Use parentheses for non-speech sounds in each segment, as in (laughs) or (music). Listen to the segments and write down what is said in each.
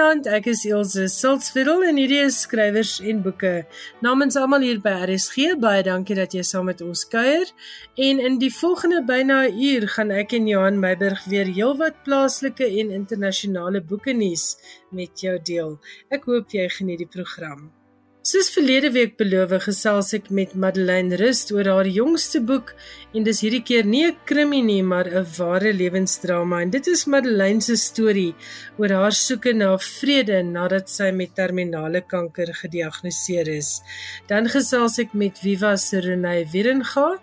Goeienaand, ek is Elsje Siltsveld en hierdie is skrywers en boeke. Namens almal hier by RSG, baie dankie dat jy saam met ons kuier. En in die volgende byna 'n uur gaan ek en Johan Meiburg weer heelwat plaaslike en internasionale boeke nuus met jou deel. Ek hoop jy geniet die program. Soos verlede week beloof, gesels ek met Madeleine Rust oor haar jongste boek en dis hierdie keer nie 'n krimie nie, maar 'n ware lewensdrama en dit is Madeleine se storie oor haar soeke na vrede nadat sy met terminale kanker gediagnoseer is. Dan gesels ek met Viva Serene Wieringa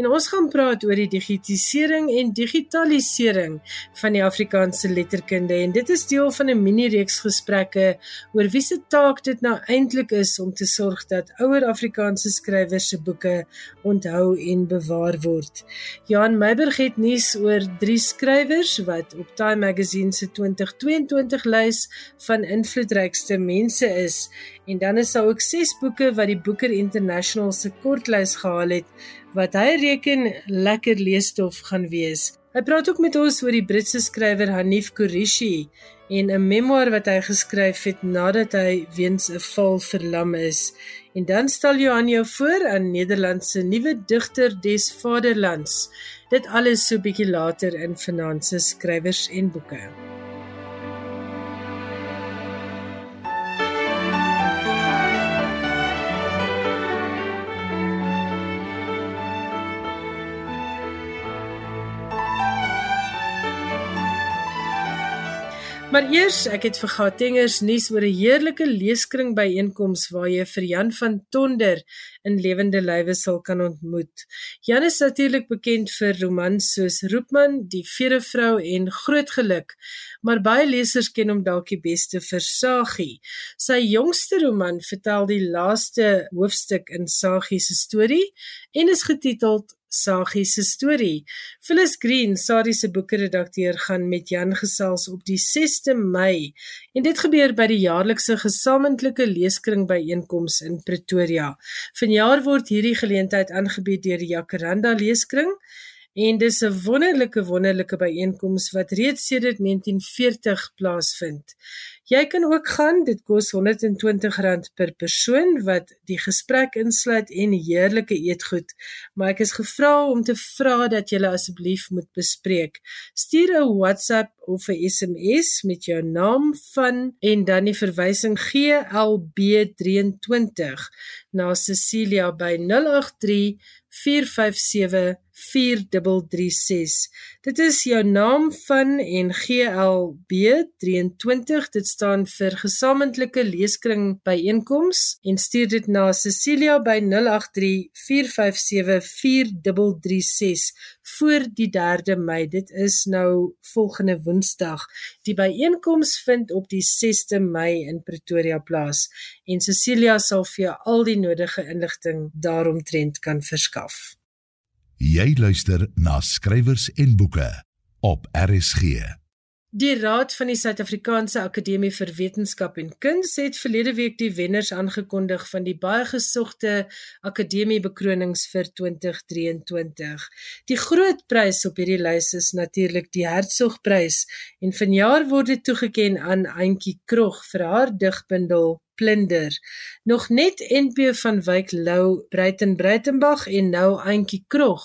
en ons gaan praat oor die digitisering en digitalisering van die Afrikaanse letterkunde en dit is deel van 'n mini reeks gesprekke oor wie se taak dit nou eintlik is om te sorg dat ouer Afrikaanse skrywers se boeke onthou en bewaar word. Johan Meiberg het nuus oor drie skrywers wat op Time Magazine se 2022 lys van invloedrykste mense is en dan is daar ook 6 boeke wat die Booker International se kortlys gehaal het wat hy reken lekker leesstof gaan wees. Hy praat ook met ons oor die Britse skrywer Hanif Kureishi en 'n memoir wat hy geskryf het nadat hy weens 'n val verlam is. En dan stel Johan jou voor aan Nederland se nuwe digter des Vaderlands. Dit alles so bietjie later in Finanse skrywers en boeke. Maar eers, ek het vir Gautengers nuus oor 'n heerlike leeskring byeenkoms waar jy vir Jan van Tonder in lewende lywe sal kan ontmoet. Jan is natuurlik bekend vir romans soos Roepman, Die Veerevrou en Groot Geluk, maar baie lesers ken hom dalk die beste vir Sagie. Sy jongste roman vertel die laaste hoofstuk in Sagie se storie en is getiteld Sagie se storie. Phyllis Green, Sadie se boekredakteur, gaan met Jan gesels op die 6de Mei en dit gebeur by die jaarlikse gesamentlike leeskring byeenkoms in Pretoria. Vanjaar word hierdie geleentheid aangebied deur die Jacaranda Leeskring en dis 'n wonderlike wonderlike byeenkoms wat reeds sedert 1940 plaasvind. Jy kan ook gaan, dit kos R120 per persoon wat die gesprek insluit en heerlike eetgoed, maar ek is gevra om te vra dat jy asseblief moet bespreek. Stuur 'n WhatsApp of 'n SMS met jou naam van en dan die verwysing GLB23 na Cecilia by 083 457 4336. Dit is jou naam van en GLB 23. Dit staan vir gesamentlike leeskring byeenkoms en stuur dit na Cecilia by 083 457 4336 voor die 3de Mei. Dit is nou volgende Woensdag. Die byeenkoms vind op die 6de Mei in Pretoria plaas en Cecilia sal vir jou al die nodige inligting daaromtrent kan verskaf. Jy luister na skrywers en boeke op RSG. Die Raad van die Suid-Afrikaanse Akademie vir Wetenskap en Kuns het verlede week die wenners aangekondig van die baie gesogte Akademie bekronings vir 2023. Die groot prys op hierdie lys is natuurlik die Hertzogprys en vanjaar word dit toegekend aan Auntie Krog vir haar digbundel Plunder. Nog net NP van Wyk Lou, Breiten Breitenberg en nou Auntie Krog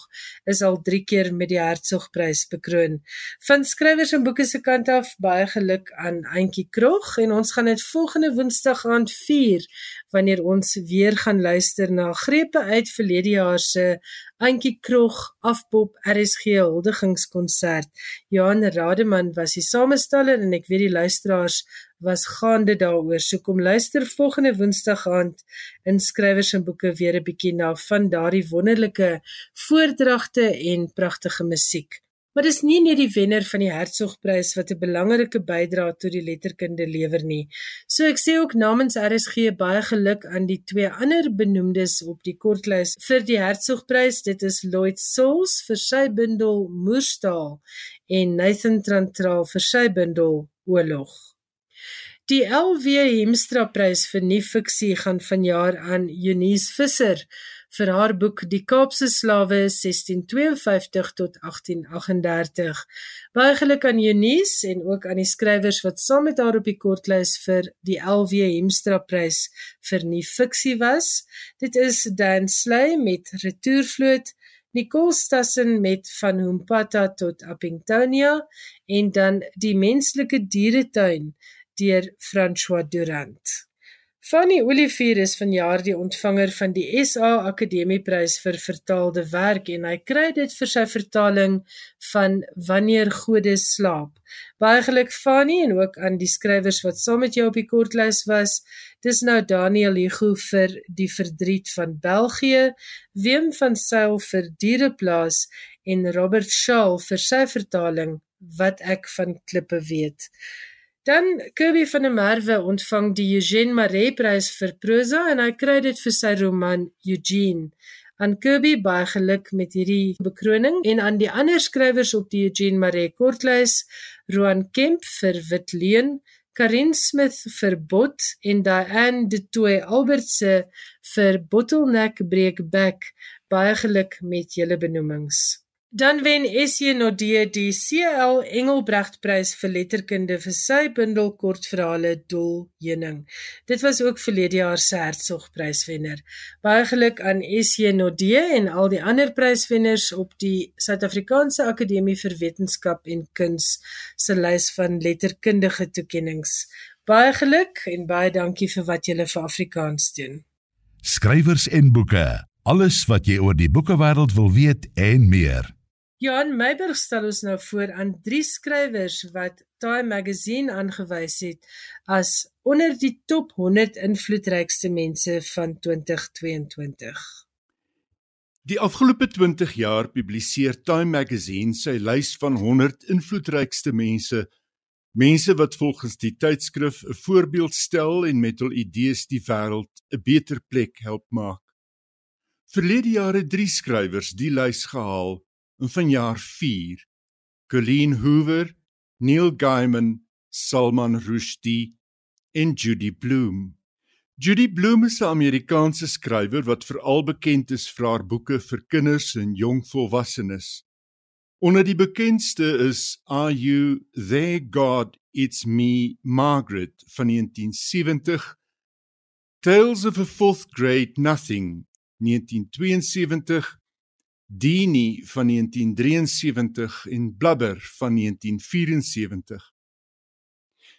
is al 3 keer met die Hertzogprys bekroon. Van skrywers en boeke se kant af baie geluk aan Auntie Krog en ons gaan dit volgende Woensdag aand vier wanneer ons weer gaan luister na grepe uit verlede jaar se Auntie Krog afpop RSG huldigingskonsert. Johan Rademan was die samesteller en ek weet die luisteraars was gaande daaroor. So kom luister volgende Woensdag aand in skrywers en boeke weer 'n bietjie na van daardie wonderlike voordragte en pragtige musiek. Maar dis nie net die wenner van die Hertzogprys wat 'n belangrike bydrae tot die letterkunde lewer nie. So ek sê ook namens RSG baie geluk aan die twee ander benoemdes op die kortlys vir die Hertzogprys. Dit is Lloyd Souls vir sy bundel Moerstaal en Nathan Trantral vir sy bundel Oorlog. Die LW Hemstra Prys vir nuwe fiksie gaan vanjaar aan Eunice Visser vir haar boek Die Kaapse Slawe 1652 tot 1838. Baie geluk aan Eunice en ook aan die skrywers wat saam met haar op die kortlys vir die LW Hemstra Prys vir nuwe fiksie was. Dit is Dan Slay met Retourvloot, Nicole Stassen met Van Humpata tot Appingtonia en dan Die Menslike Dieretuin deur François Durant. Fanny Olivier is vanjaar die ontvanger van die SA Akademieprys vir vertaalde werk en hy kry dit vir sy vertaling van Wanneer Gode slaap. Baie geluk Fanny en ook aan die skrywers wat saam met jou op die kortlys was. Dis nou Daniel Hugo vir Die Verdriet van België, Wim van Sail vir Diereplaas en Robert Shaw vir sy vertaling Wat ek van klippe weet. Dan Kirby van der Merwe ontvang die Eugene Maree Prys vir prosa en hy kry dit vir sy roman Eugene. Aan Kirby baie geluk met hierdie bekroning en aan die ander skrywers op die Eugene Maree kortlys, Roan Kemp vir Wit Leuen, Karin Smith vir Bot en Diane De Tooy Albertse vir Bottleneck Break Back. Baie geluk met julle benoemings. Dan wen SJ Nodee die CL Engelbrecht Prys vir letterkunde vir sy bundel kortverhale Doel Heuning. Dit was ook verlede jaar se Hertzog Pryswenner. Baie geluk aan SJ Nodee en al die ander pryswenners op die Suid-Afrikaanse Akademie vir Wetenskap en Kuns se lys van letterkundige toekenninge. Baie geluk en baie dankie vir wat julle vir Afrikaans doen. Skrywers en boeke. Alles wat jy oor die boekewêreld wil weet en meer. Johan Meiberg stel ons nou voor aan drie skrywers wat Time Magazine aangewys het as onder die top 100 invloedrykste mense van 2022. Die afgelope 20 jaar publiseer Time Magazine sy lys van 100 invloedrykste mense, mense wat volgens die tydskrif 'n voorbeeld stel en met hul idees die wêreld 'n beter plek help maak. Verlede jare drie skrywers die lys gehaal vanjaar 4 Colleen Hoover, Neil Gaiman, Salman Rushdie en Judy Blume. Judy Blume is 'n Amerikaanse skrywer wat veral bekend is vir haar boeke vir kinders en jong volwassenes. Onder die bekendste is Are You There God It's Me Margaret van 1970, Tales of a Fourth Grade Nothing 1972 Dini van 1973 en Blubber van 1974.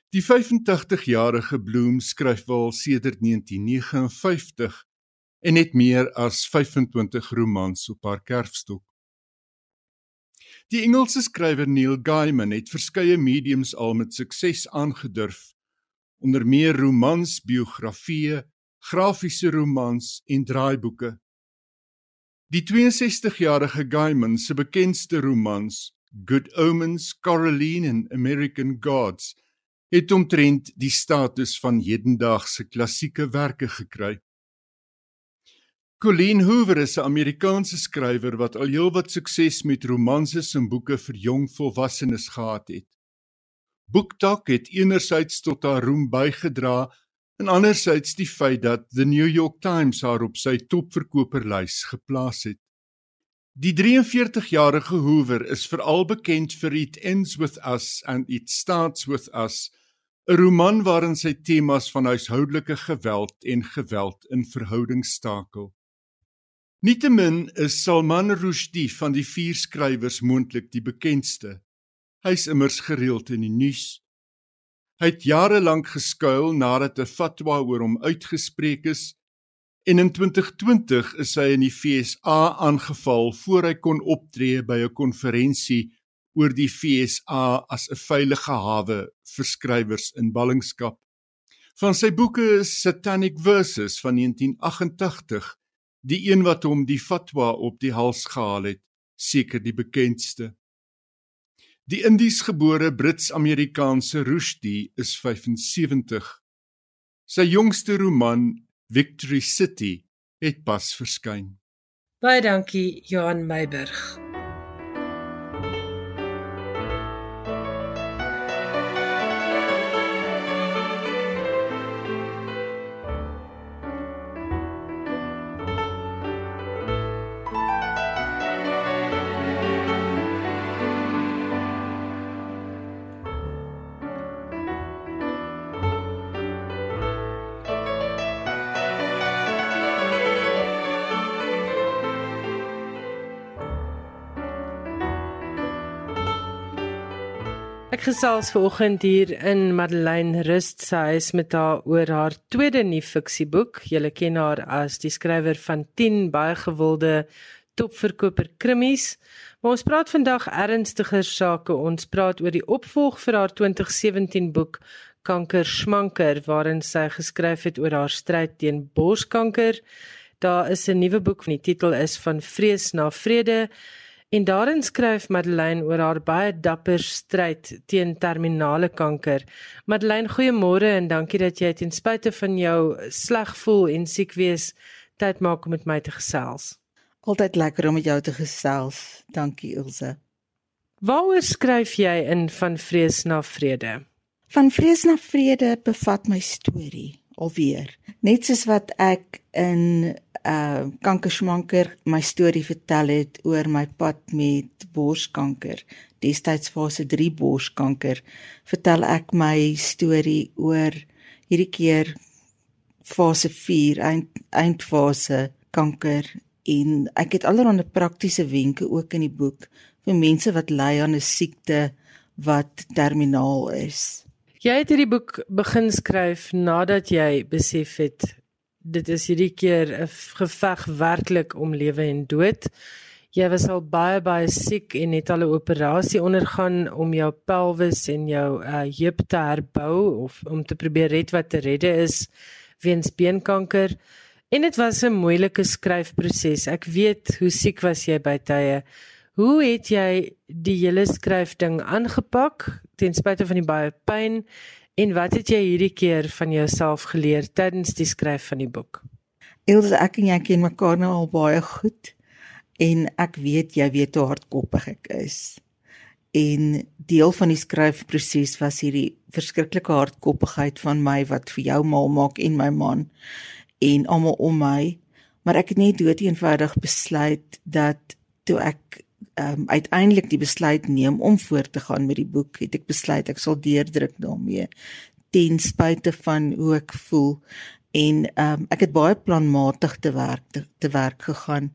Die 85-jarige Bloem skryf wel sedert 1959 en het meer as 25 romans op haar kerfstok. Die Engelse skrywer Neil Gaiman het verskeie mediums al met sukses aangedurf, onder meer romans, biografieë, grafiese romans en draaiboeke. Die 62-jarige Gaiman se bekendste romans, Good Omens, Coraline en American Gods, het omtrent die status van hedendaagse klassieke werke gekry. Colleen Hoover is 'n Amerikaanse skrywer wat al heelwat sukses met romanses en boeke vir jong volwassenes gehad het. Booktalk het enerzijds tot haar roem bygedra en anderzijds die feit dat The New York Times haar op sy topverkoperlys geplaas het. Die 43-jarige Hoover is veral bekend vir It Ends With Us and It Starts With Us, 'n roman waarin sy temas van huishoudelike geweld en geweld in verhoudings stakel. Nietemin is Salman Rushdie van die vier skrywers moontlik die bekendste. Hy's immers gereeld in die nuus. Hy het jare lank geskuil nadat 'n fatwa oor hom uitgespreek is en in 2020 is hy in die FSA aangeval voor hy kon optree by 'n konferensie oor die FSA as 'n veilige hawe vir skrywers in ballingskap. Van sy boeke is Satanic Verses van 1988, die een wat hom die fatwa op die hals gehaal het, seker die bekendste. Die Indiesgebore Brits-Amerikaanse Rushdie is 75. Sy jongste roman, Victory City, het pas verskyn. Baie dankie, Johan Meiburg. Ek gesels vanoggend hier in Madeleine Rust se huis met haar oor haar tweede nuwe fiksieboek. Julle ken haar as die skrywer van 10 baie gewilde topverkoper krimmies. Maar ons praat vandag ernstiger sake. Ons praat oor die opvolg vir haar 2017 boek Kanker Schmanker waarin sy geskryf het oor haar stryd teen borskanker. Daar is 'n nuwe boek van die titel is van vrees na vrede. En daarin skryf Madeleine oor haar baie dapper stryd teen terminale kanker. Madeleine, goeiemôre en dankie dat jy ten spyte van jou sleg voel en siek wees tyd maak om met my te gesels. Altyd lekker om met jou te gesels. Dankie Ilse. Waaroor skryf jy in van vrees na vrede? Van vrees na vrede bevat my storie alweer. Net soos wat ek in uh kankersmanker my storie vertel het oor my pad met borskanker. Destyds fase 3 borskanker. Vertel ek my storie oor hierdie keer fase 4 eind eindfase kanker en ek het allerlei praktiese wenke ook in die boek vir mense wat ly aan 'n siekte wat terminaal is. Jy het hierdie boek begin skryf nadat jy besef het dit is hierdie keer 'n geveg werklik om lewe en dood. Jy was al baie baie siek en het al 'n operasie ondergaan om jou pelvis en jou uh, heup te herbou of om te probeer red wat te redde is weens beenkanker. En dit was 'n moeilike skryfproses. Ek weet hoe siek was jy by tye. Hoe het jy die hele skryfding aangepak ten spyte van die baie pyn En wat het jy hierdie keer van jouself geleer tydens die skryf van die boek? Elsje, ek en jy ken mekaar nou al baie goed en ek weet jy weet hoe hardkoppig ek is. En deel van die skryfproses was hierdie verskriklike hardkoppigheid van my wat vir jou mal maak en my man en almal om my. Maar ek het net dood eenvoudig besluit dat toe ek um, uiteindelik die besluit neem om voort te gaan met die boek, het ek besluit ek sal deurdruk daarmee ten spyte van hoe ek voel en um, ek het baie planmatig te werk te, te werk gegaan.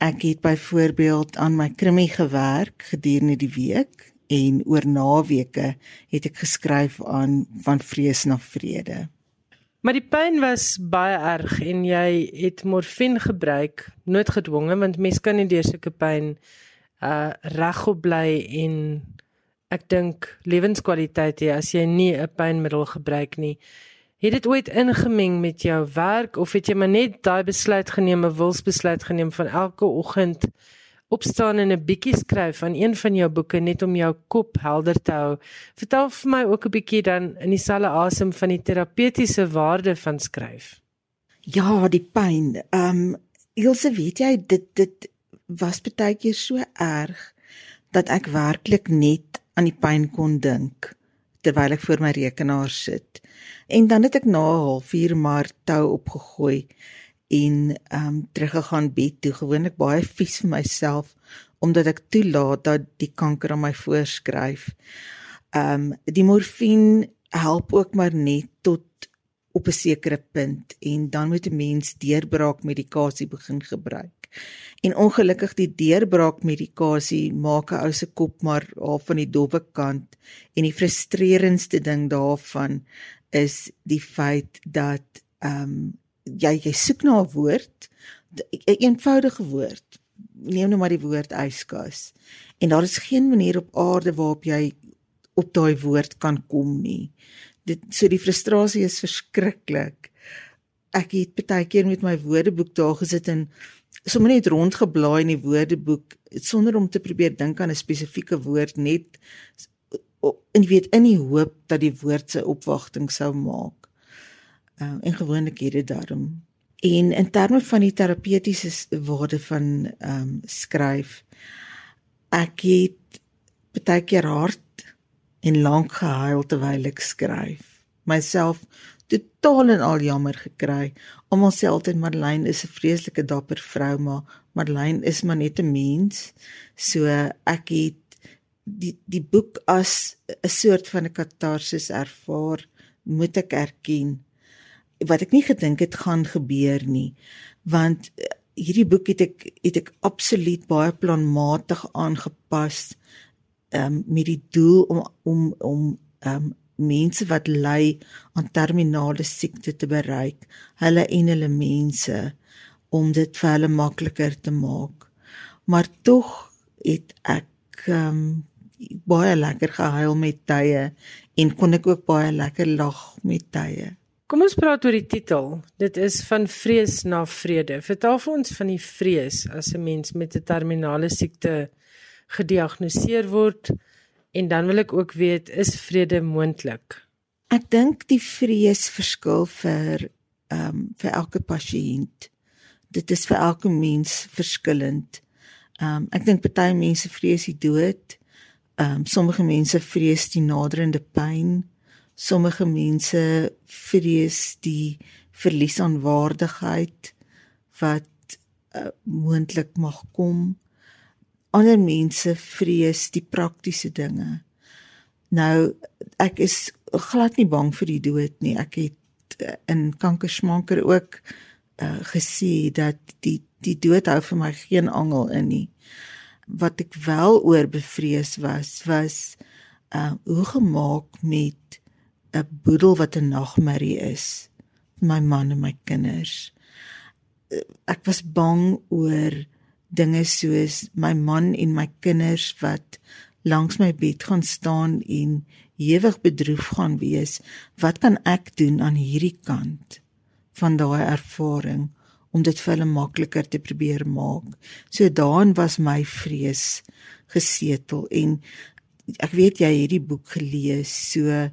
Ek het byvoorbeeld aan my krimie gewerk gedurende die week en oor naweke het ek geskryf aan van vrees na vrede. Maar die pyn was baie erg en jy het morfine gebruik, noodgedwonge want mens kan nie deur sulke pyn uh regop bly en ek dink lewenskwaliteit hê as jy nie 'n pynmiddel gebruik nie. Het dit ooit ingemeng met jou werk of het jy maar net daai besluit geneem, 'n wilsbesluit geneem van elke oggend opstaan en 'n bietjie skryf aan een van jou boeke net om jou kop helder te hou. Vertel vir my ook 'n bietjie dan in dieselfde asem van die terapeutiese waarde van skryf. Ja, die pyn. Ehm um, Ilse, weet jy dit dit was baie keer so erg dat ek werklik net aan die pyn kon dink terwyl ek voor my rekenaar sit. En dan het ek na 4 maar tou opgegooi en ehm um, teruggegaan bed toe gewoonlik baie vies vir myself omdat ek toelaat dat die kanker aan my voorskryf. Ehm um, die morfine help ook maar net tot op 'n sekere punt en dan moet 'n mens deurbraak medikasie begin gebruik. En ongelukkig die deurbraak medikasie maak 'n ou se kop maar half van die dowwe kant en die frustrerendste ding daarvan is die feit dat ehm um, jy jy soek na 'n woord, 'n eenvoudige woord. Neem nou maar die woord yskas. En daar is geen manier op aarde waarop jy op daai woord kan kom nie. Dit so die frustrasie is verskriklik. Ek het baie keer met my woordeboek daar gesit en sommer net rondgeblaai in die woordeboek sonder om te probeer dink aan 'n spesifieke woord net en jy weet in die hoop dat die woord sy opwagting sou maak uh, en gewoonlik het dit daarom. En in terme van die terapeutiese waarde van ehm um, skryf ek het baie keer hard en lank gehuil terwyl ek skryf. Myself totaal en al jammer gekry om onsself en Marlene is 'n vreeslike dapper vrou maar Marlene is maar net 'n mens. So ek het die die boek as 'n soort van 'n katarsis ervaar moet ek erken wat ek nie gedink het gaan gebeur nie want eh, hierdie boek het ek het ek absoluut baie planmatig aangepas ehm um, met die doel om om om ehm um, mense wat ly aan terminale siekte te bereik, hulle en hulle mense om dit vir hulle makliker te maak. Maar tog het ek ehm um, baie lekker gehuil met tye en kon ek ook baie lekker lag met tye. Kom ons praat oor die titel. Dit is van vrees na vrede. Vertel vir ons van die vrees as 'n mens met 'n terminale siekte gediagnoseer word en dan wil ek ook weet is vrede moontlik? Ek dink die vrees verskil vir ehm um, vir elke pasiënt. Dit is vir elke mens verskillend. Ehm um, ek dink party mense vrees die dood. Ehm um, sommige mense vrees die naderende pyn. Sommige mense vrees die verlies aan waardigheid wat uh, moontlik mag kom. Ander mense vrees die praktiese dinge. Nou ek is glad nie bang vir die dood nie. Ek het uh, in kankersmanker ook uh, gesê dat die die dood hou vir my geen angel in nie. Wat ek wel oor bevrees was was uh hoe gemaak met 'n boedel wat 'n nagmerrie is my man en my kinders. Ek was bang oor dinge soos my man en my kinders wat langs my bed gaan staan en ewig bedroef gaan wees. Wat kan ek doen aan hierdie kant van daai ervaring om dit vir hulle makliker te probeer maak. So daarin was my vrees gesetel en ek weet jy het die boek gelees. So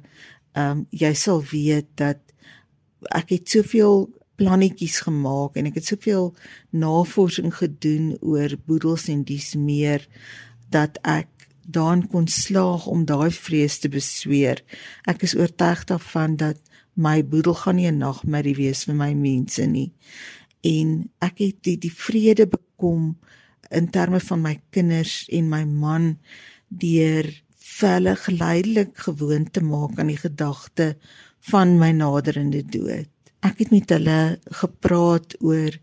ehm um, jy sal weet dat ek het soveel plannetjies gemaak en ek het soveel navorsing gedoen oor boedels en dis meer dat ek dan kon slaag om daai vrees te besweer. Ek is oortuig daarvan dat my boedel gaan nie 'n nagmerrie wees vir my mense nie en ek het die, die vrede bekom in terme van my kinders en my man deur hulle geleidelik gewoond te maak aan die gedagte van my naderende dood. Ek het met hulle gepraat oor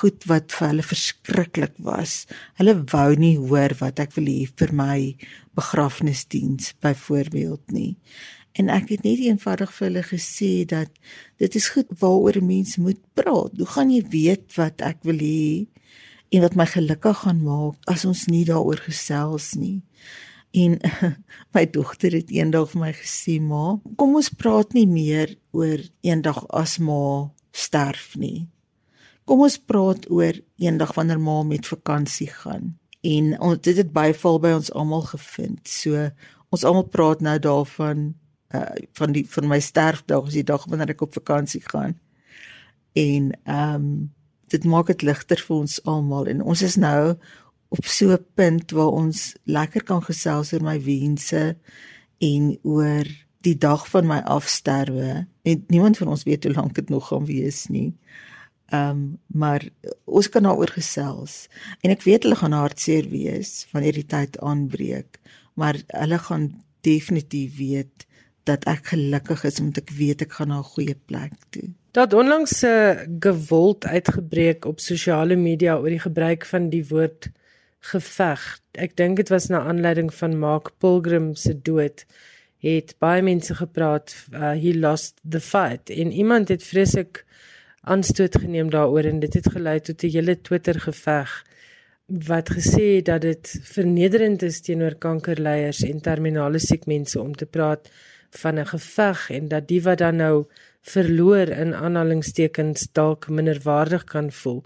goed wat vir hulle verskriklik was. Hulle wou nie hoor wat ek wil hê vir my begrafnisdiens byvoorbeeld nie. En ek het net eenvoudig vir hulle gesê dat dit is goed waaroor 'n mens moet praat. Hoe gaan jy weet wat ek wil hê en wat my gelukkig gaan maak as ons nie daaroor gesels nie? En (laughs) my dogter het eendag vir my gesê, "Ma, kom ons praat nie meer oor eendag as ma sterf nie. Kom ons praat oor eendag wanneer ma met vakansie gaan." En ons dit het byval by ons almal gevind. So ons almal praat nou daarvan uh van die van my sterfdag is die dag wanneer ek op vakansie gaan. En ehm um, dit maak dit ligter vir ons almal en ons is nou op so 'n punt waar ons lekker kan gesels oor my wense en oor die dag van my afsterwe. En niemand van ons weet hoe lank dit nog gaan wees nie. Ehm um, maar ons kan daaroor gesels. En ek weet hulle gaan hartseer wees wanneer die tyd aanbreek, maar hulle gaan definitief weet dat ek gelukkig is omdat ek weet ek gaan na 'n goeie plek toe. Dat onlangs 'n gewold uitgebreek op sosiale media oor die gebruik van die woord geveg. Ek dink dit was na aanleiding van Mark Pilgrim se dood het baie mense gepraat uh, he lost the fight en iemand het vreeslik aanstoot geneem daaroor en dit het gelei tot 'n hele Twitter geveg wat gesê het dat dit vernederend is teenoor kankerleiers en terminale siek mense om te praat van 'n geveg en dat die wat dan nou verloor in aanhalingstekens dalk minderwaardig kan voel.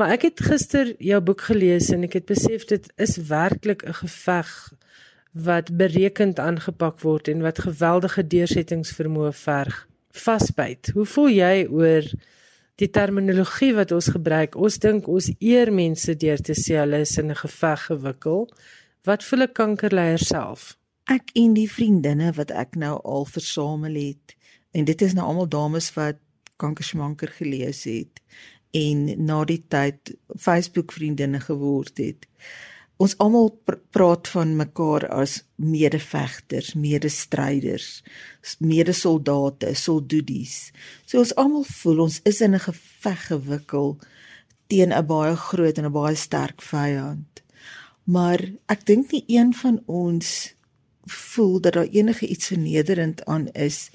Maar ek het gister jou boek gelees en ek het besef dit is werklik 'n geveg wat berekend aangepak word en wat geweldige deursettingsvermoë verg. Vasbyt. Hoe voel jy oor die terminologie wat ons gebruik? Ons dink ons eer mense deur te sê hulle is in 'n geveg gewikkel. Wat voel 'n kankerleier self? ek en die vriendinne wat ek nou al versamel het en dit is nou almal dames wat kankersmanker gelees het en na die tyd Facebook vriendinne geword het. Ons almal pr praat van mekaar as medevegters, medestryders, medesoldate, soldudies. So ons almal voel ons is in 'n geveg gewikkel teen 'n baie groot en 'n baie sterk vyand. Maar ek dink nie een van ons voel dat daar enige iets vernederend aan is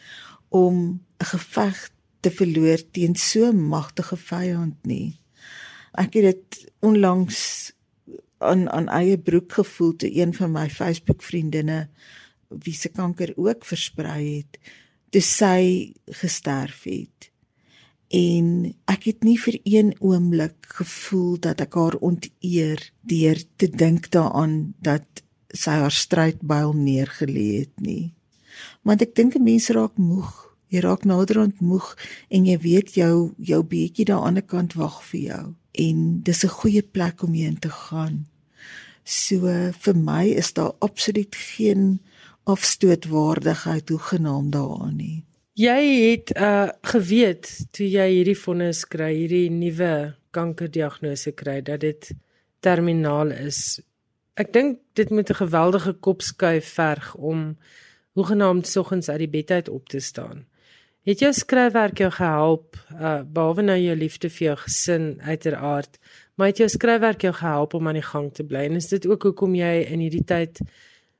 om 'n geveg te verloor teen so magtige vyand nie. Ek het dit onlangs aan aan eie broek gevoel te een van my Facebook vriendinne wie se kanker ook versprei het toe sy gesterf het. En ek het nie vir een oomblik gevoel dat ek haar onteer deur te dink daaraan dat sy haar stryd by hom neergelê het nie. Want ek dink 'n mens raak moeg. Jy raak naderhand moeg en jy weet jou jou bietjie daar aan die kant wag vir jou en dis 'n goeie plek om heen te gaan. So vir my is daar absoluut geen afstootwaardigheid hoegenaamd daaraan nie. Jy het uh geweet toe jy hierdie vonnis kry, hierdie nuwe kankerdiagnose kry dat dit terminaal is. Ek dink dit moet 'n geweldige kopskuif verg om hoegenaamd soggens uit die bed uit op te staan. Het jou skryfwerk jou gehelp uh behalwe nou jou liefde vir jou gesin uiteraard, maar het jou skryfwerk jou gehelp om aan die gang te bly? En is dit ook hoekom jy in hierdie tyd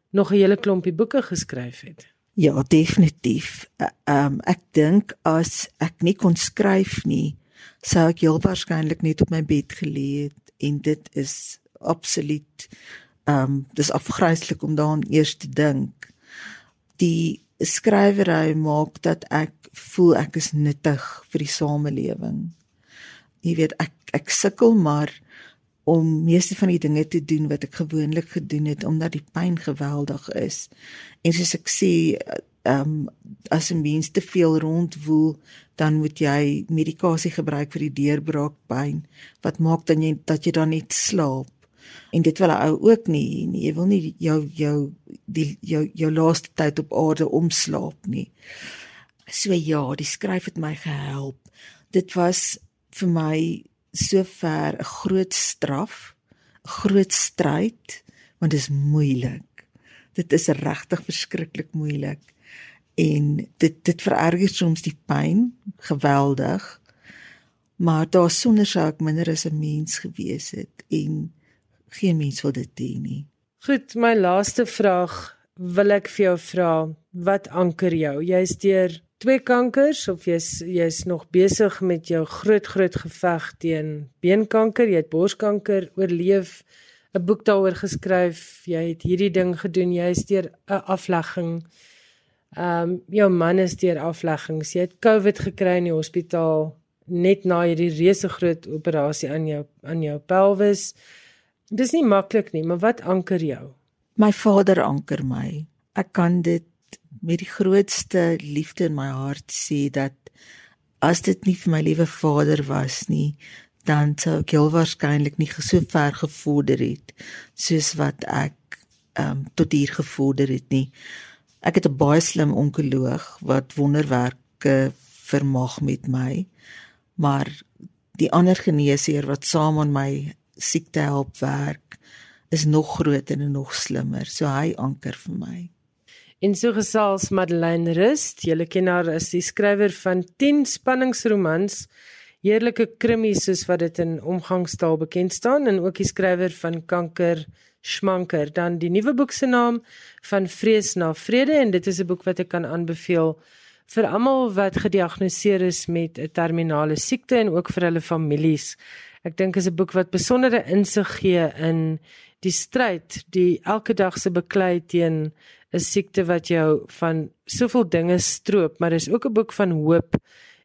nog 'n hele klompie boeke geskryf het? Ja, definitief. Ehm uh, um, ek dink as ek nie kon skryf nie, sou ek heel waarskynlik net op my bed gelê het en dit is absoluut ehm um, dis afgryslik om daaraan eers te dink. Die skrywery maak dat ek voel ek is nuttig vir die samelewing jy weet ek ek sukkel maar om meeste van die dinge te doen wat ek gewoonlik gedoen het omdat die pyn geweldig is. En soos ek sê, ehm um, as 'n mens te veel rondwoel, dan moet jy medikasie gebruik vir die deurbraakpyn wat maak dan jy dat jy dan net slaap. En dit wil 'n ou ook nie, nie. Jy wil nie jou jou die jou jou laaste tyd op aarde omslaap nie. So ja, die skryf het my gehelp. Dit was vir my sover 'n groot straf, groot stryd, want dit is moeilik. Dit is regtig verskriklik moeilik. En dit dit vererger soms die pyn geweldig. Maar daar sonder sou ek minder as 'n mens gewees het en geen mens wil dit hê nie. Goed, my laaste vraag wil ek vir jou vra, wat anker jou? Jy's deur twee kankers of jy's jy's nog besig met jou groot groot geveg teen beenkanker, jy het borskanker oorleef, 'n boek daaroor geskryf, jy het hierdie ding gedoen, jy is deur 'n aflegging. Ehm um, jou man is deur afleggings. Jy het COVID gekry in die hospitaal net na hierdie reuse groot operasie aan jou aan jou pelvis. Dis nie maklik nie, maar wat anker jou? My vader anker my. Ek kan dit met die grootste liefde in my hart sê dat as dit nie vir my liewe vader was nie, dan sou ek heel waarskynlik nie so ver gevorder het soos wat ek ehm um, tot hier gevorder het nie. Ek het 'n baie slim onkoloog wat wonderwerke vermag met my. Maar die ander geneesheer wat saam aan my siekte help werk is nog groter en nog slimmer. So hy anker vir my. En so gesels Madeleine Rust, julle ken haar as die skrywer van 10 spanningsromans, heerlike krimies soos wat dit in omgangstaal bekend staan en ook die skrywer van Kanker Schmanker. Dan die nuwe boek se naam van Vrees na Vrede en dit is 'n boek wat ek kan aanbeveel vir almal wat gediagnoseer is met 'n terminale siekte en ook vir hulle families. Ek dink is 'n boek wat besondere insig gee in die stryd, die elke dag se beklei teen 'n siekte wat jou van soveel dinge stroop, maar dis ook 'n boek van hoop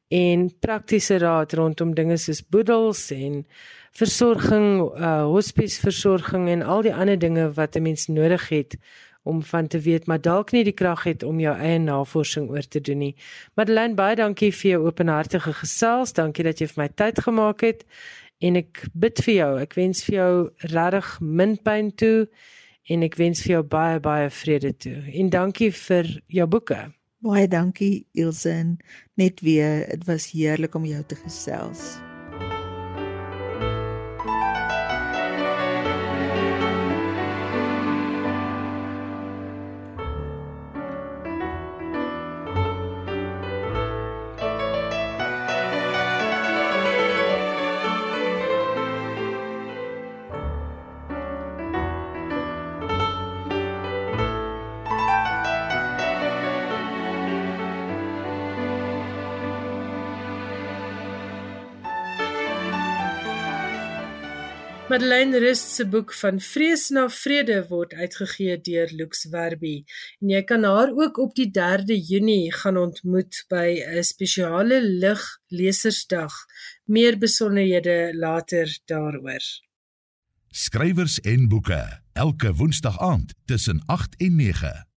en praktiese raad rondom dinge soos boedels en versorging, uh hospice versorging en al die ander dinge wat 'n mens nodig het om van te weet maar dalk nie die krag het om jou eie navorsing oor te doen nie. Madeleine baie dankie vir jou openhartige gesels. Dankie dat jy vir my tyd gemaak het en ek bid vir jou. Ek wens vir jou regtig min pyn toe en ek wens vir jou baie baie vrede toe. En dankie vir jou boeke. Baie dankie Ilse. Net weer, dit was heerlik om jou te gesels. Madeleine Rust se boek van Vrees na Vrede word uitgegee deur Lux Werby en jy kan haar ook op die 3de Junie gaan ontmoet by 'n spesiale lig lesersdag. Meer besonderhede later daaroor. Skrywers en boeke elke woensdag aand tussen 8 en 9.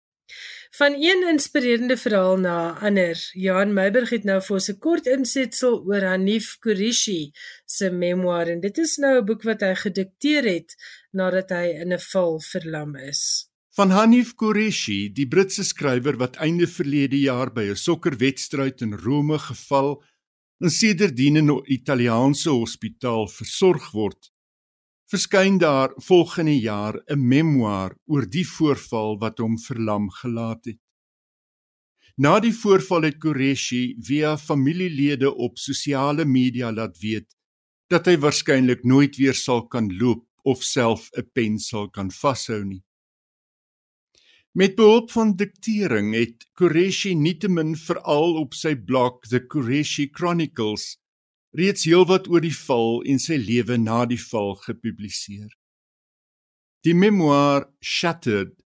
Van een inspirerende verhaal na 'n ander. Johan Meiburg het nou vir 'n kort insetsel oor Hanif Kureishi se memoir en dit is nou 'n boek wat hy gedikteer het nadat hy in 'n val verlam is. Van Hanif Kureishi, die Britse skrywer wat einde verlede jaar by 'n sokkerwedstryd in Rome geval en sedertdien in 'n Italiaanse hospitaal versorg word, verskyn daar volgende jaar 'n memoir oor die voorval wat hom verlam gelaat het. Na die voorval het Qureshi via familielede op sosiale media laat weet dat hy waarskynlik nooit weer sal kan loop of self 'n pen sal kan vashou nie. Met behulp van diktering het Qureshi nietemin veral op sy blog The Qureshi Chronicles reeds heelwat oor die val en sy lewe na die val gepubliseer. Die memoir Shattered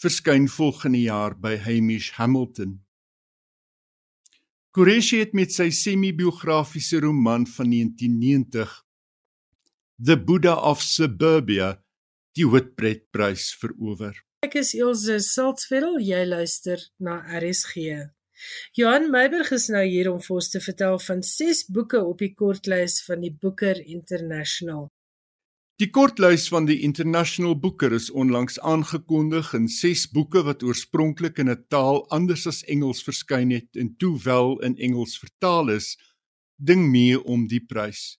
verskyn volgende jaar by Hamish Hamilton. Qureshi het met sy semi-biografiese roman van 1990 The Buddha of Suburbia die Whitbread-prys verower. Ek is Elsje Saltzfeld, jy luister na RSG. Johan Meiberg is nou hier om vir ons te vertel van ses boeke op die kortlys van die Booker International. Die kortlys van die International Booker is onlangs aangekondig en ses boeke wat oorspronklik in 'n taal anders as Engels verskyn het en toe wel in Engels vertaal is, ding mee om die prys.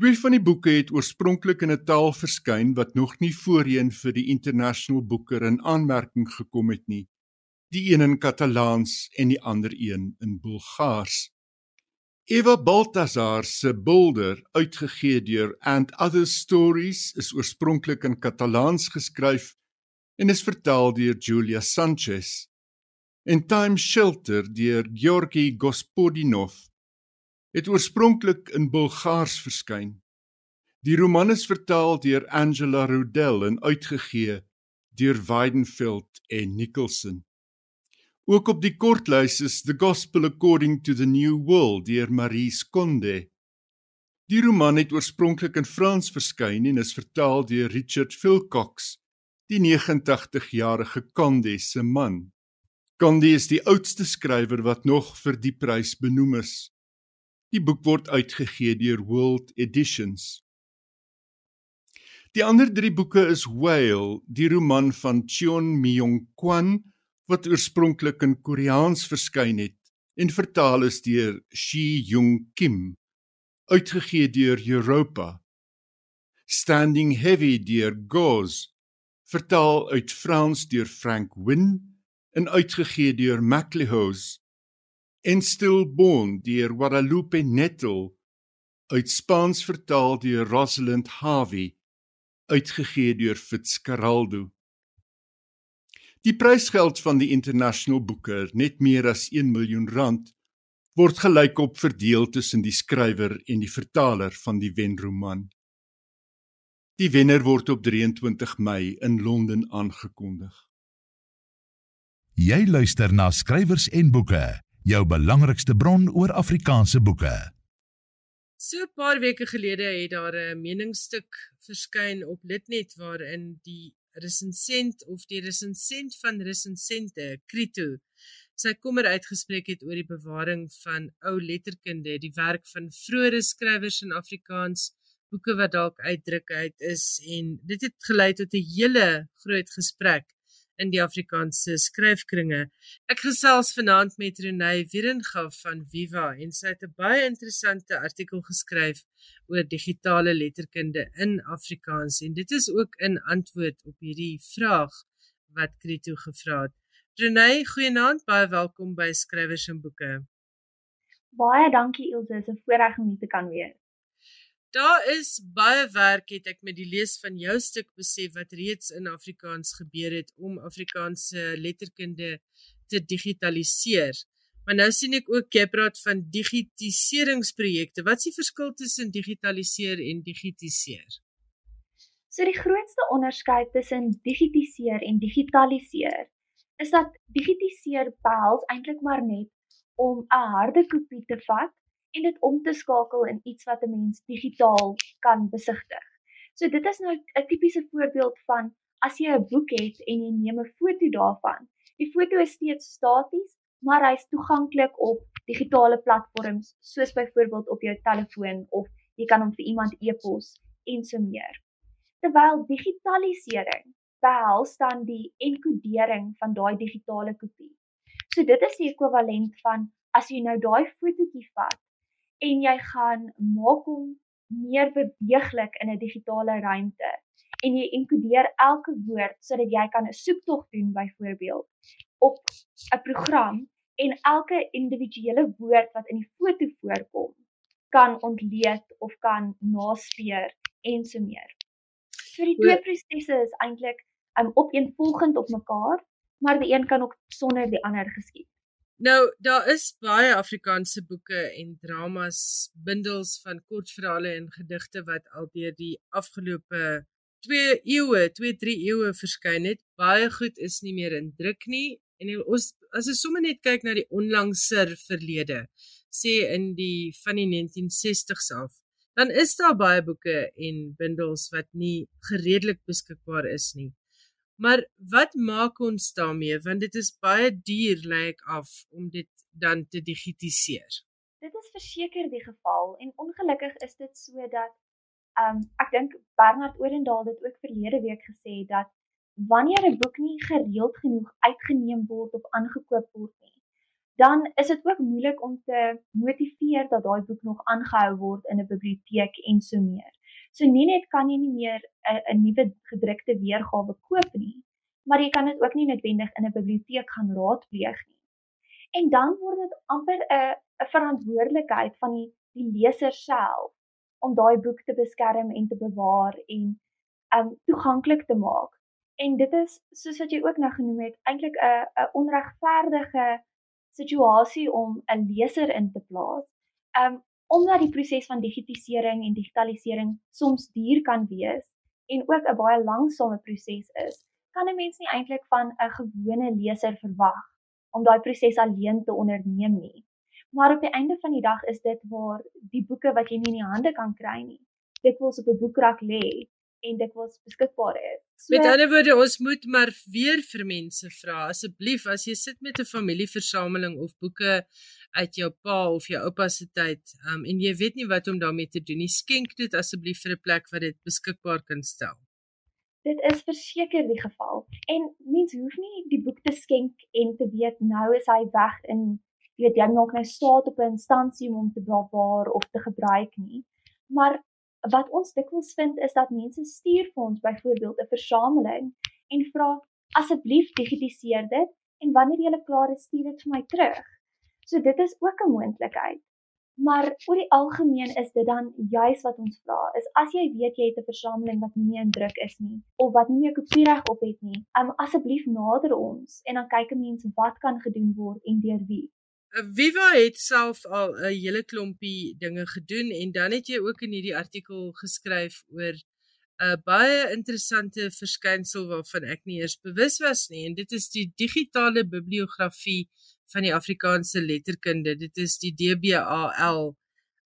Twee van die boeke het oorspronklik in 'n taal verskyn wat nog nie voorheen vir die International Booker in aanmerking gekom het nie die een in Katalaans en die ander een in Bulgaars. Eva Baltasar se Bulder, uitgegee deur And Other Stories, is oorspronklik in Katalaans geskryf en is vertaal deur Julia Sanchez. En Time Shelter deur Georgi Gospodinov het oorspronklik in Bulgaars verskyn. Die roman is vertaal deur Angela Rudel en uitgegee deur Weidenfeld en Nicholson. Ook op die kortlys is The Gospel According to the New World deur Marie Skonde. Die roman het oorspronklik in Frans verskyn en is vertaal deur Richard Philcox, die 89-jarige Conde se man. Conde is die oudste skrywer wat nog vir die prys benoem is. Die boek word uitgegee deur World Editions. Die ander 3 boeke is Whale, die roman van Cheon Myong-kwan wat oorspronklik in Koreaans verskyn het en vertaal is deur Shi Jung Kim uitgegee deur Europa. Standing Heavy deur Goz vertaal uit Frans deur Frank Win en uitgegee deur Maclehose en Stillborn deur Guadalupe Nettle uit Spaans vertaal deur Rosalind Harvey uitgegee deur Fitzcarraldo Die prysgeld van die International Booker, net meer as 1 miljoen rand, word gelykop verdeel tussen die skrywer en die vertaler van die wenroman. Die wenner word op 23 Mei in Londen aangekondig. Jy luister na skrywers en boeke, jou belangrikste bron oor Afrikaanse boeke. So 'n paar weke gelede het daar 'n meningsstuk verskyn op Litnet waarin die resensent of die resensent van resensente Krito sy kommer uitgespreek het oor die bewaring van ou letterkunde, die werk van vroeë skrywers in Afrikaans, boeke wat dalk uitdruk uit is en dit het gelei tot 'n hele groot gesprek in die Afrikaanse skryfkringe. Ek gesels vanaand met Renée Wierenga van Viva en sy het 'n baie interessante artikel geskryf oor digitale letterkunde in Afrikaans en dit is ook in antwoord op hierdie vraag wat Krito gevra het. Renée, goeienaand, baie welkom by Skrywers en Boeke. Baie dankie Ilse, dis 'n voorreg om hier te kan wees. Daar is baie werk het ek met die lees van jou stuk besef wat reeds in Afrikaans gebeur het om Afrikaanse letterkunde te digitaliseer. Maar nou sien ek ook jy praat van digitiseringsprojekte. Wat is die verskil tussen digitaliseer en digitiseer? So die grootste onderskeid tussen digitiseer en digitaliseer is dat digitiseer behels eintlik maar net om 'n harde kopie te vat en dit om te skakel in iets wat 'n mens digitaal kan besigtig. So dit is nou 'n tipiese voorbeeld van as jy 'n boek het en jy neem 'n foto daarvan. Die foto is steeds staties, maar hy's toeganklik op digitale platforms soos byvoorbeeld op jou telefoon of jy kan hom vir iemand e-pos en so meer. Terwyl digitalisering behels dan die enkodering van daai digitale kopie. So dit is die ekwivalent van as jy nou daai fotootjie vat en jy gaan maak hom meer beweeglik in 'n digitale ruimte en jy enkodeer elke woord sodat jy kan 'n soektog doen byvoorbeeld op 'n program en elke individuele woord wat in die foto voorkom kan ontleed of kan naspeur en so meer. So die twee prosesse is eintlik um, opeenvolgend op mekaar, maar die een kan ook sonder die ander geskied. Nou, daar is baie Afrikaanse boeke en dramas, bundels van kortverhale en gedigte wat al deur die afgelope 2 eeue, 2, 3 eeue verskyn het. Baie goed is nie meer in druk nie en ons as ons sommer net kyk na die onlangser verlede, sê in die van die 1960s af, dan is daar baie boeke en bundels wat nie gereedelik beskikbaar is nie. Maar wat maak ons daarmee want dit is baie duur lyk like af om dit dan te digitiseer. Dit is verseker die geval en ongelukkig is dit sodat ehm um, ek dink Bernard Orendaal het ook verlede week gesê dat wanneer 'n boek nie gereeld genoeg uitgeneem word of aangekoop word nie, dan is dit ook moeilik om te motiveer dat daai boek nog aangehou word in 'n biblioteek en so meer. So nie net kan jy nie meer 'n nuwe gedrukte weergawe koop nie, maar jy kan dit ook nie noodwendig in 'n biblioteek gaan raadpleeg nie. En dan word dit amper 'n 'n verantwoordelikheid van die die leser self om daai boek te beskerm en te bewaar en um toeganklik te maak. En dit is soos wat jy ook nou genoem het, eintlik 'n 'n onregverdige situasie om 'n leser in te plaas. Um omdat die proses van digitisering en digitalisering soms duur kan wees en ook 'n baie langsame proses is, kan 'n mens nie eintlik van 'n gewone leser verwag om daai proses alleen te onderneem nie. Maar op die einde van die dag is dit waar die boeke wat jy nie in die hande kan kry nie, dit wels op 'n boekrak lê en dit was beskikbaar is. So, met ander woorde, ons moet maar weer vir mense vra asseblief as jy sit met 'n familieversameling of boeke uit jou pa of jou oupa se tyd, um, en jy weet nie wat om daarmee te doen nie, skenk dit asseblief vir 'n plek waar dit beskikbaar kan stel. Dit is verseker die geval. En mens hoef nie die boek te skenk en te weet nou is hy weg in jy weet jy maak nou staat op 'n instansie om hom te bewaar of te gebruik nie. Maar wat ons dikwels vind is dat mense stuur vir ons byvoorbeeld 'n versameling en vra asseblief digitiseer dit en wanneer jy klaar is stuur dit vir my terug. So dit is ook 'n moontlikheid. Maar oor die algemeen is dit dan juis wat ons vra is as jy weet jy het 'n versameling wat nie meer in druk is nie of wat nie meer kopiereg op het nie, um, asseblief nader ons en dan kyk 'n mens wat kan gedoen word en deur wie. Eh, Viva het self al 'n hele klompie dinge gedoen en dan het jy ook in hierdie artikel geskryf oor 'n baie interessante verskynsel waarvan ek nie eers bewus was nie en dit is die digitale bibliografie van die Afrikaanse letterkunde. Dit is die DBAL.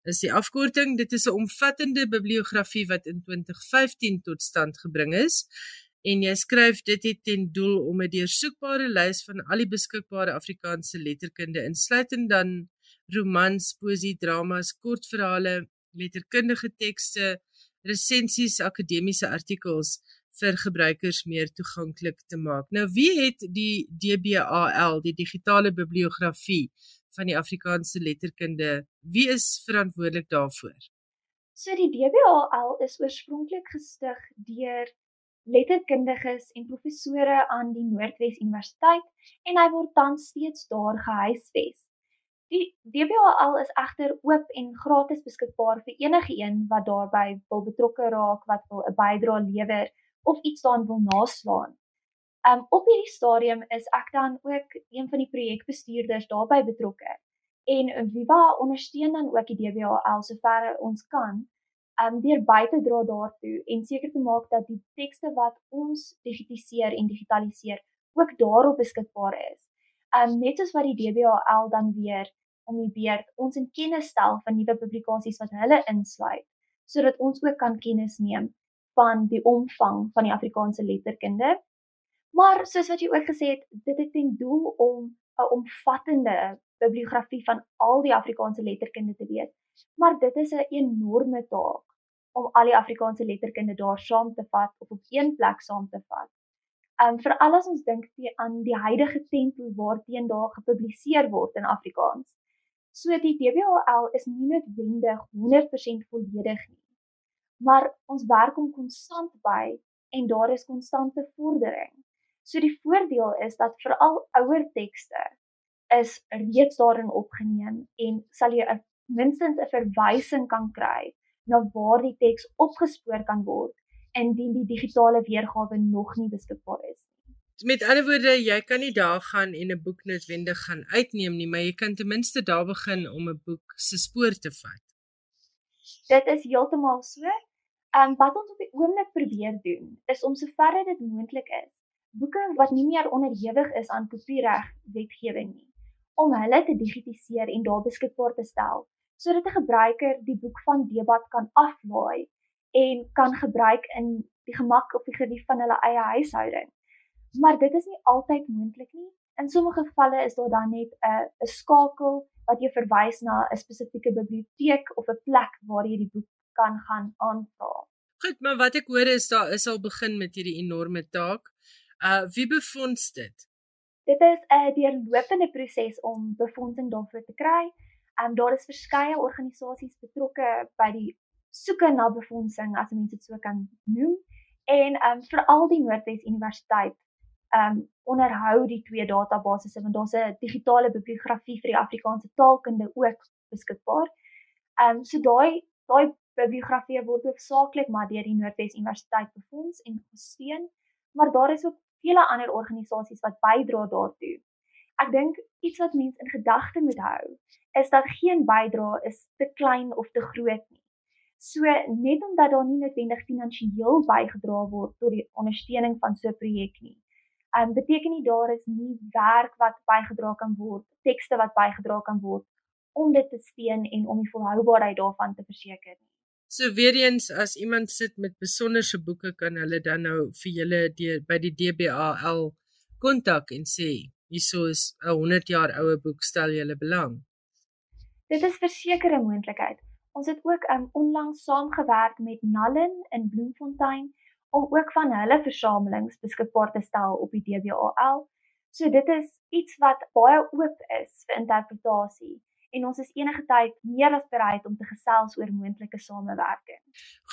Is die afkorting. Dit is 'n omvattende bibliografie wat in 2015 tot stand gebring is en jy skryf dit het ten doel om 'n deursoekbare lys van al die beskikbare Afrikaanse letterkunde insluitend dan romans, poesie, dramas, kortverhale, letterkundige tekste, resensies, akademiese artikels vir gebruikers meer toeganklik te maak. Nou wie het die DBAL, die digitale bibliografie van die Afrikaanse letterkunde, wie is verantwoordelik daarvoor? So die DBAL is oorspronklik gestig deur letterkundiges en professore aan die Noordwes Universiteit en hy word tans steeds daar gehuisves. Die DBAL is egter oop en gratis beskikbaar vir enige een wat daarbey wil betrokke raak, wat wil 'n bydrae lewer of iets daarin wil naslaan. Um op hierdie stadium is ek dan ook een van die projekbestuurders daarbey betrokke. En Viva ondersteun dan ook die DBAL sover ons kan um deur by te dra daartoe en seker te maak dat die tekste wat ons digitaliseer en digitaliseer ook daarop beskikbaar is. Um net soos wat die DBAL dan weer om die beurt ons in kennis stel van nuwe publikasies wat hulle insluit sodat ons ook kan kennis neem van die omvang van die Afrikaanse letterkunde. Maar soos wat jy ook gesê het, dit het ten doel om 'n omvattende bibliografie van al die Afrikaanse letterkunde te wees. Maar dit is 'n enorme taak om al die Afrikaanse letterkunde daar saam te vat of op een plek saam te vat. Um vir alles ons dink aan die huidige tempo waarteen daar gepubliseer word in Afrikaans. So die DBHL is nie noodwendig 100% volledig nie. Maar ons werk om konstant by en daar is konstante vordering. So die voordeel is dat veral ouer tekste is reeds daarin opgeneem en sal jy minstens 'n verwysing kan kry na waar die teks opgespoor kan word indien die digitale weergawe nog nie beskikbaar is nie. Met ander woorde, jy kan nie daar gaan en 'n boek noodwendig gaan uitneem nie, maar jy kan ten minste daar begin om 'n boek se spoor te vat. Dit is heeltemal so. Ehm um, wat ons op die oomblik probeer doen, is om soverre dit moontlik is, boeke wat nie meer onderhewig is aan kopiereg wetgewing nie, om hulle te digitaliseer en daar beskikbaar te stel sodat 'n gebruiker die boek van debat kan aflaai en kan gebruik in die gemak of die gerief van hulle eie huishouding. Maar dit is nie altyd moontlik nie. In sommige gevalle is daar dan net 'n 'n skakel wat jou verwys na 'n spesifieke biblioteek of 'n plek waar jy die boek kan gaan aanvra. Goed, maar wat ek hoor is daar is al begin met hierdie enorme taak. Uh wie befonds dit? Dit is 'n deurlopende proses om befondsing daarvoor te kry. Um, daar is verskeie organisasies betrokke by die soeke na befondsing as mense dit so kan noem en um, veral die Noordwes Universiteit um, onderhou die twee databasisse want daar's 'n digitale bibliografie vir die Afrikaanse taalkunde ook beskikbaar. Um, so daai daai bibliografie word hoofsaaklik maar deur die Noordwes Universiteit befonds en gesteun, maar daar is ook vele ander organisasies wat bydra daartoe. Ek dink iets wat mense in gedagte moet hou is dat geen bydrae is te klein of te groot nie. So net omdat daar nie noodwendig finansiëel bygedra word tot die ondersteuning van so 'n projek nie. Um beteken nie daar is nie werk wat bygedra kan word, tekste wat bygedra kan word om dit te steun en om die volhoubaarheid daarvan te verseker nie. So weer eens as iemand sit met besonderse boeke kan hulle dan nou vir julle deur by die DBAL kontak en sê hierso is 'n 100 jaar oue boek stel julle belang. Dit is verseker 'n moontlikheid. Ons het ook um, onlangs saamgewerk met Nallen in Bloemfontein om ook van hulle versamelings beskikbaar te stel op die DBAL. So dit is iets wat baie oop is vir interpretasie en ons is enige tyd meer as bereid om te gesels oor moontlike samewerking.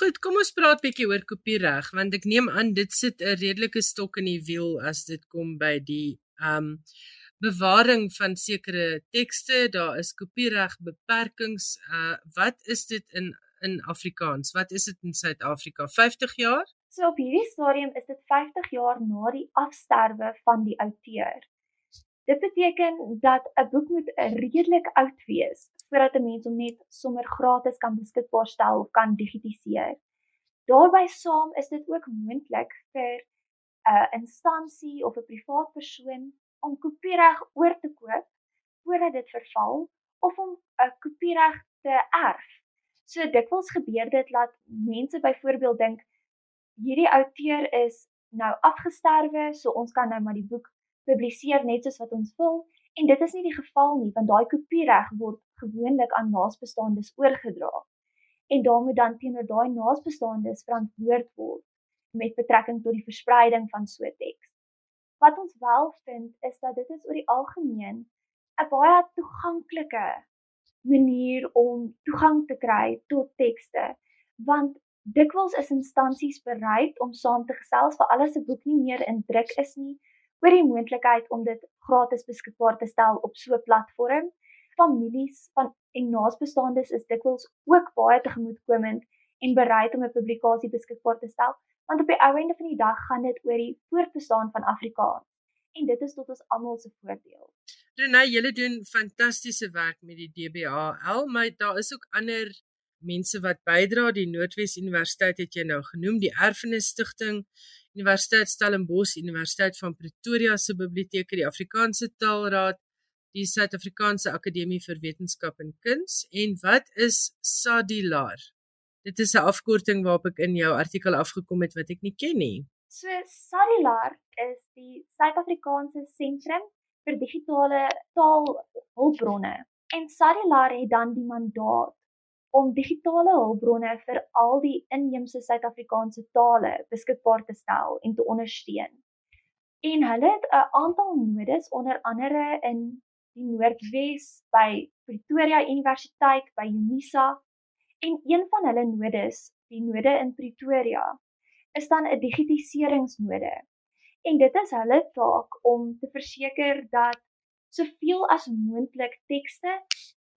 Goed, kom ons praat bietjie oor kopiereg want ek neem aan dit sit 'n redelike stok in die wiel as dit kom by die ehm um, bewaring van sekere tekste, daar is kopiereg beperkings. Uh wat is dit in in Afrikaans? Wat is dit in Suid-Afrika? 50 jaar? So op hierdie stadium is dit 50 jaar na die afsterwe van die outeur. Dit beteken dat 'n boek moet redelik oud wees voordat 'n mens hom net sommer gratis kan beskikbaar stel of kan digitaliseer. Daarbey saam is dit ook moontlik vir 'n uh, instansie of 'n privaat persoon om kopiereg oor te koop voordat dit verval of om 'n kopiereg te erf. So dikwels gebeur dit dat mense byvoorbeeld dink hierdie outeur is nou afgesterwe, so ons kan nou maar die boek publiseer net soos wat ons wil en dit is nie die geval nie want daai kopiereg word gewoonlik aan naasbestaandes oorgedra. En dan moet dan teenoor daai naasbestaandes verantwoord word met betrekking tot die verspreiding van so teks. Wat ons wel vind is dat dit is oor die algemeen 'n baie toeganklike manier om toegang te kry tot tekste want dikwels is instansies bereid om saam te gesels vir alles 'n boek nie meer in druk is nie oor die moontlikheid om dit gratis beskikbaar te stel op so 'n platform families van en naasbestaandes is dikwels ook baie tegemoetkomend en bereid om 'n publikasie beskikbaar te stel want op die ou einde van die dag gaan dit oor die voortbestaan van Afrikaans en dit is tot ons almal se voordeel. Renay, julle doen fantastiese werk met die DBAL, maar daar is ook ander mense wat bydra. Die Noordwes Universiteit het jy nou genoem, die Erfenis Stichting, Universiteit Stellenbosch, Universiteit van Pretoria se biblioteke, die Afrikaanse Taalraad, die Suid-Afrikaanse Akademie vir Wetenskap en Kuns en wat is SADILAR? Dit is 'n afkorting waarop ek in jou artikel afgekom het wat ek nie ken nie. So SADILAR is die Suid-Afrikaanse Sentrum vir Digitale Taalhulpbronne. En SADILAR het dan die mandaat om digitale hulpbronne vir al die inheemse Suid-Afrikaanse tale beskikbaar te stel en te ondersteun. En hulle het 'n aantal nodes onder andere in die Noordwes by Pretoria Universiteit by Unisa en een van hulle nodes, die node in Pretoria, is dan 'n digitiseringsnode. En dit is hulle taak om te verseker dat soveel as moontlik tekste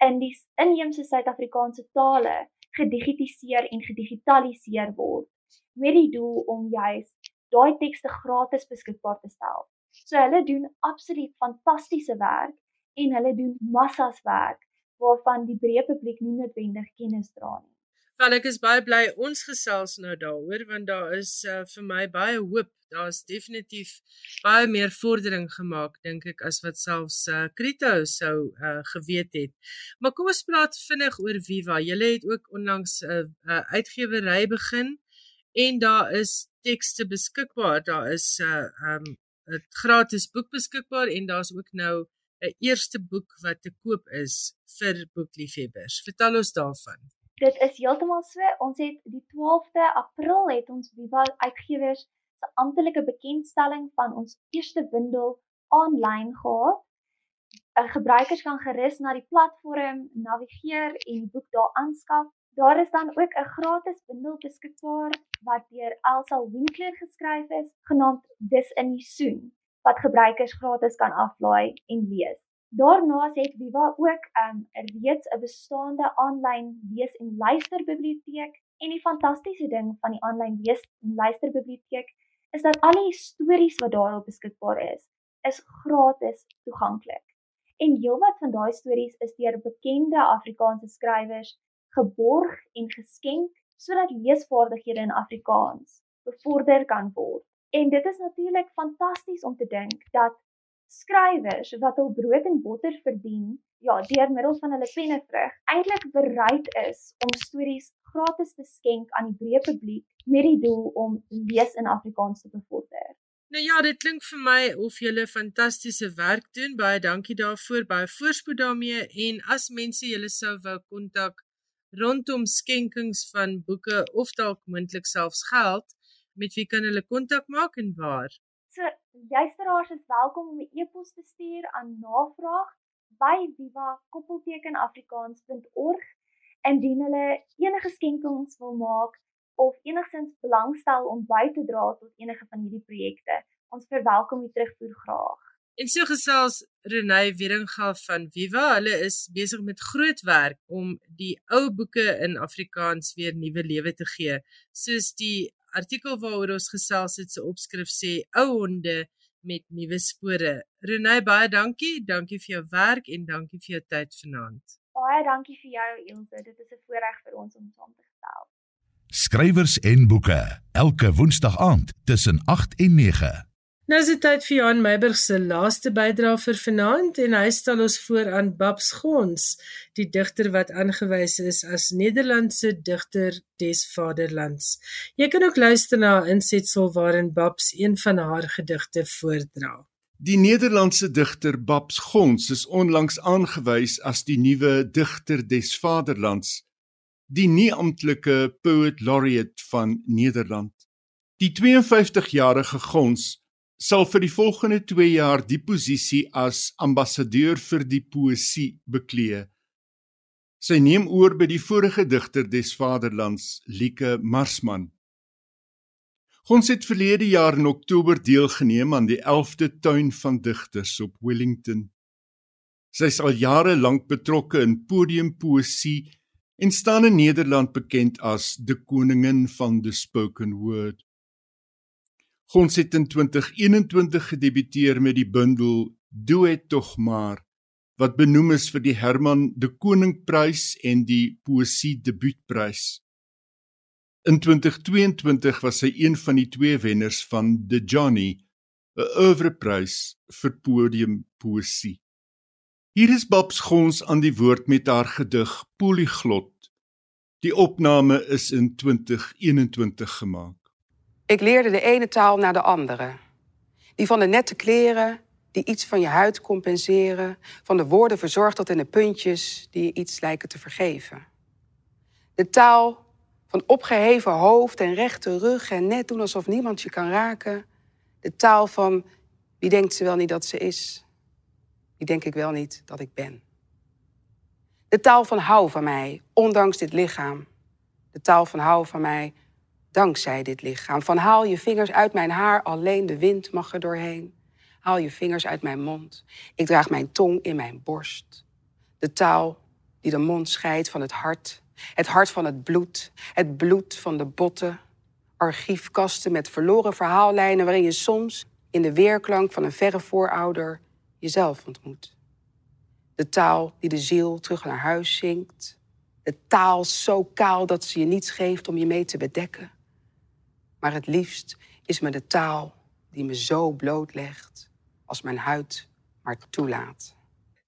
in die inheemse Suid-Afrikaanse tale gedigitiseer en gedigitaliseer word met die doel om juis daai tekste gratis beskikbaar te stel. So hulle doen absoluut fantastiese werk en hulle doen massas werk waarvan die breë publiek nie noodwendig kennis dra nie. Wel ek is baie bly ons gesels nou daaroor want daar is uh, vir my baie hoop. Daar's definitief baie meer vordering gemaak dink ek as wat selfs uh, Krito sou uh, geweet het. Maar kom ons praat vinnig oor Viva. Julle het ook onlangs 'n uh, uh, uitgewery begin en daar is tekste beskikbaar. Daar is 'n uh, um, 'n gratis boek beskikbaar en daar's ook nou 'n eerste boek wat te koop is vir boekliefhebbers. Vertel ons daarvan. Dit is heeltemal so. Ons het die 12de April het ons Viva Uitgewers se amptelike bekendstelling van ons eerste bundel aanlyn gehad. 'n Gebruikers kan gerus na die platform navigeer en die boek daar aanskaf. Daar is dan ook 'n gratis bundel beskikbaar wat deur Elsa Winkler geskryf is, genaamd Dis in die Soen wat gebruikers gratis kan aflaai en lees. Daarna het Viva ook 'n um, reeds 'n bestaande aanlyn lees en luister biblioteek en die fantastiese ding van die aanlyn lees en luister biblioteek is dat al die stories wat daarop beskikbaar is, is gratis toeganklik. En heelwat van daai stories is deur bekende Afrikaanse skrywers geborg en geskenk sodat leesvaardighede in Afrikaans bevorder kan word. En dit is natuurlik fantasties om te dink dat skrywers wat hul brood en botter verdien, ja, deur middel van hulle pennevrug, eintlik bereid is om stories gratis te skenk aan die breë publiek met die doel om lees in Afrikaans te bevorder. Nou ja, dit klink vir my of 'n fantastiese werk doen. Baie dankie daarvoor. Baie voorspoed daarmee en as mense julle sou wou kontak rondom skenkings van boeke of dalk moontlik selfs geld, met wie kan hulle kontak maak en waar? So, luisteraars is welkom om 'n e-pos te stuur aan navraag by viva-afrikaans.org indien hulle enige skenkings wil maak of enigsins belangstel om by te dra tot enige van hierdie projekte. Ons verwelkom u terugvoer graag. En so gesels Renay Wieringa van Viva. Hulle is besig met groot werk om die ou boeke in Afrikaans weer nuwe lewe te gee, soos die artikel waaroor ons gesels het se opskrif sê ou honde met nuwe spore. Renay baie dankie, dankie vir jou werk en dankie vir jou tyd vanaand. Baie dankie vir jou Ilse, dit is 'n voorreg vir ons om saam te gesels. Skrywers en boeke elke woensdag aand tussen 8 en 9. Nou is dit tyd vir Johan Meiburg se laaste bydrae vir vanaand en hy stel ons voor aan Babs Gons, die digter wat aangewys is as Nederlandse digter des vaderlands. Jy kan ook luister na 'n insetsel waarin Babs een van haar gedigte voordra. Die Nederlandse digter Babs Gons is onlangs aangewys as die nuwe digter des vaderlands, die nie amptelike poet laureate van Nederland. Die 52-jarige Gons sal vir die volgende 2 jaar die posisie as ambassadeur vir die poësie beklee. Sy neem oor by die vorige digter des vaderlands, Lieke Marsman. Ons het verlede jaar in Oktober deelgeneem aan die 11de tuin van digters op Wellington. Sy is al jare lank betrokke in podiumpoësie en staan in Nederland bekend as die koningin van the spoken word. Ons het in 2021 gedebuteer met die bundel Doe dit tog maar wat benoem is vir die Herman de Koning Prys en die Poesie Debuutprys. In 2022 was sy een van die twee wenners van The Johnny, 'n oeuvreprys vir podiumpoesie. Hier is Babs Gons aan die woord met haar gedig Polyglot. Die opname is in 2021 gemaak. Ik leerde de ene taal naar de andere. Die van de nette kleren, die iets van je huid compenseren, van de woorden verzorgd tot in de puntjes die je iets lijken te vergeven. De taal van opgeheven hoofd en rechte rug en net doen alsof niemand je kan raken. De taal van wie denkt ze wel niet dat ze is, wie denk ik wel niet dat ik ben. De taal van hou van mij, ondanks dit lichaam. De taal van hou van mij, dankzij dit lichaam. Van haal je vingers uit mijn haar, alleen de wind mag er doorheen. Haal je vingers uit mijn mond. Ik draag mijn tong in mijn borst. De taal die de mond scheidt van het hart. Het hart van het bloed. Het bloed van de botten. Archiefkasten met verloren verhaallijnen waarin je soms in de weerklank van een verre voorouder jezelf ontmoet. De taal die de ziel terug naar huis zingt. De taal zo kaal dat ze je niets geeft om je mee te bedekken. Maar het liefst is me de taal die me zo blootlegt als mijn huid maar toelaat.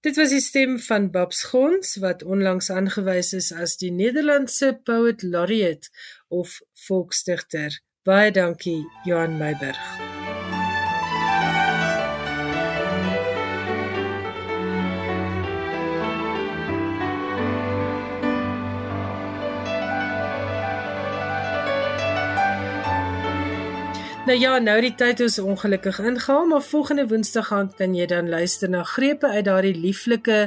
Dit was die stem van Babs Gons wat onlangs aangewys is as die Nederlandse Poet Laureate of volksdigter. Baie dankie Johan Meiburg. Nou ja, nou die tyd is ongelukkig ingehaal, maar volgende Woensdag gaan kan jy dan luister na grepe uit daardie lieflike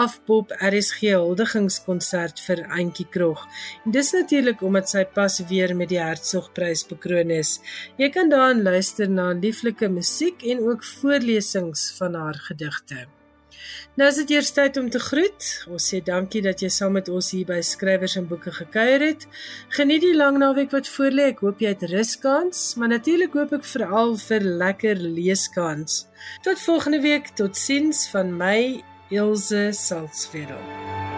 afpop RSG huldigingskonsert vir Auntie Krog. En dis natuurlik omdat sy pas weer met die Hertsgprys bekroon is. Jy kan daarin luister na lieflike musiek en ook voorlesings van haar gedigte. Nou is dit eers tyd om te groet. Ons sê dankie dat jy saam met ons hier by Skrywers en Boeke gekuier het. Geniet die lang naweek wat voorlê. Ek hoop jy het ruskans, maar natuurlik hoop ek veral vir lekker leeskans. Tot volgende week. Totsiens van my Ilse Salzwetel.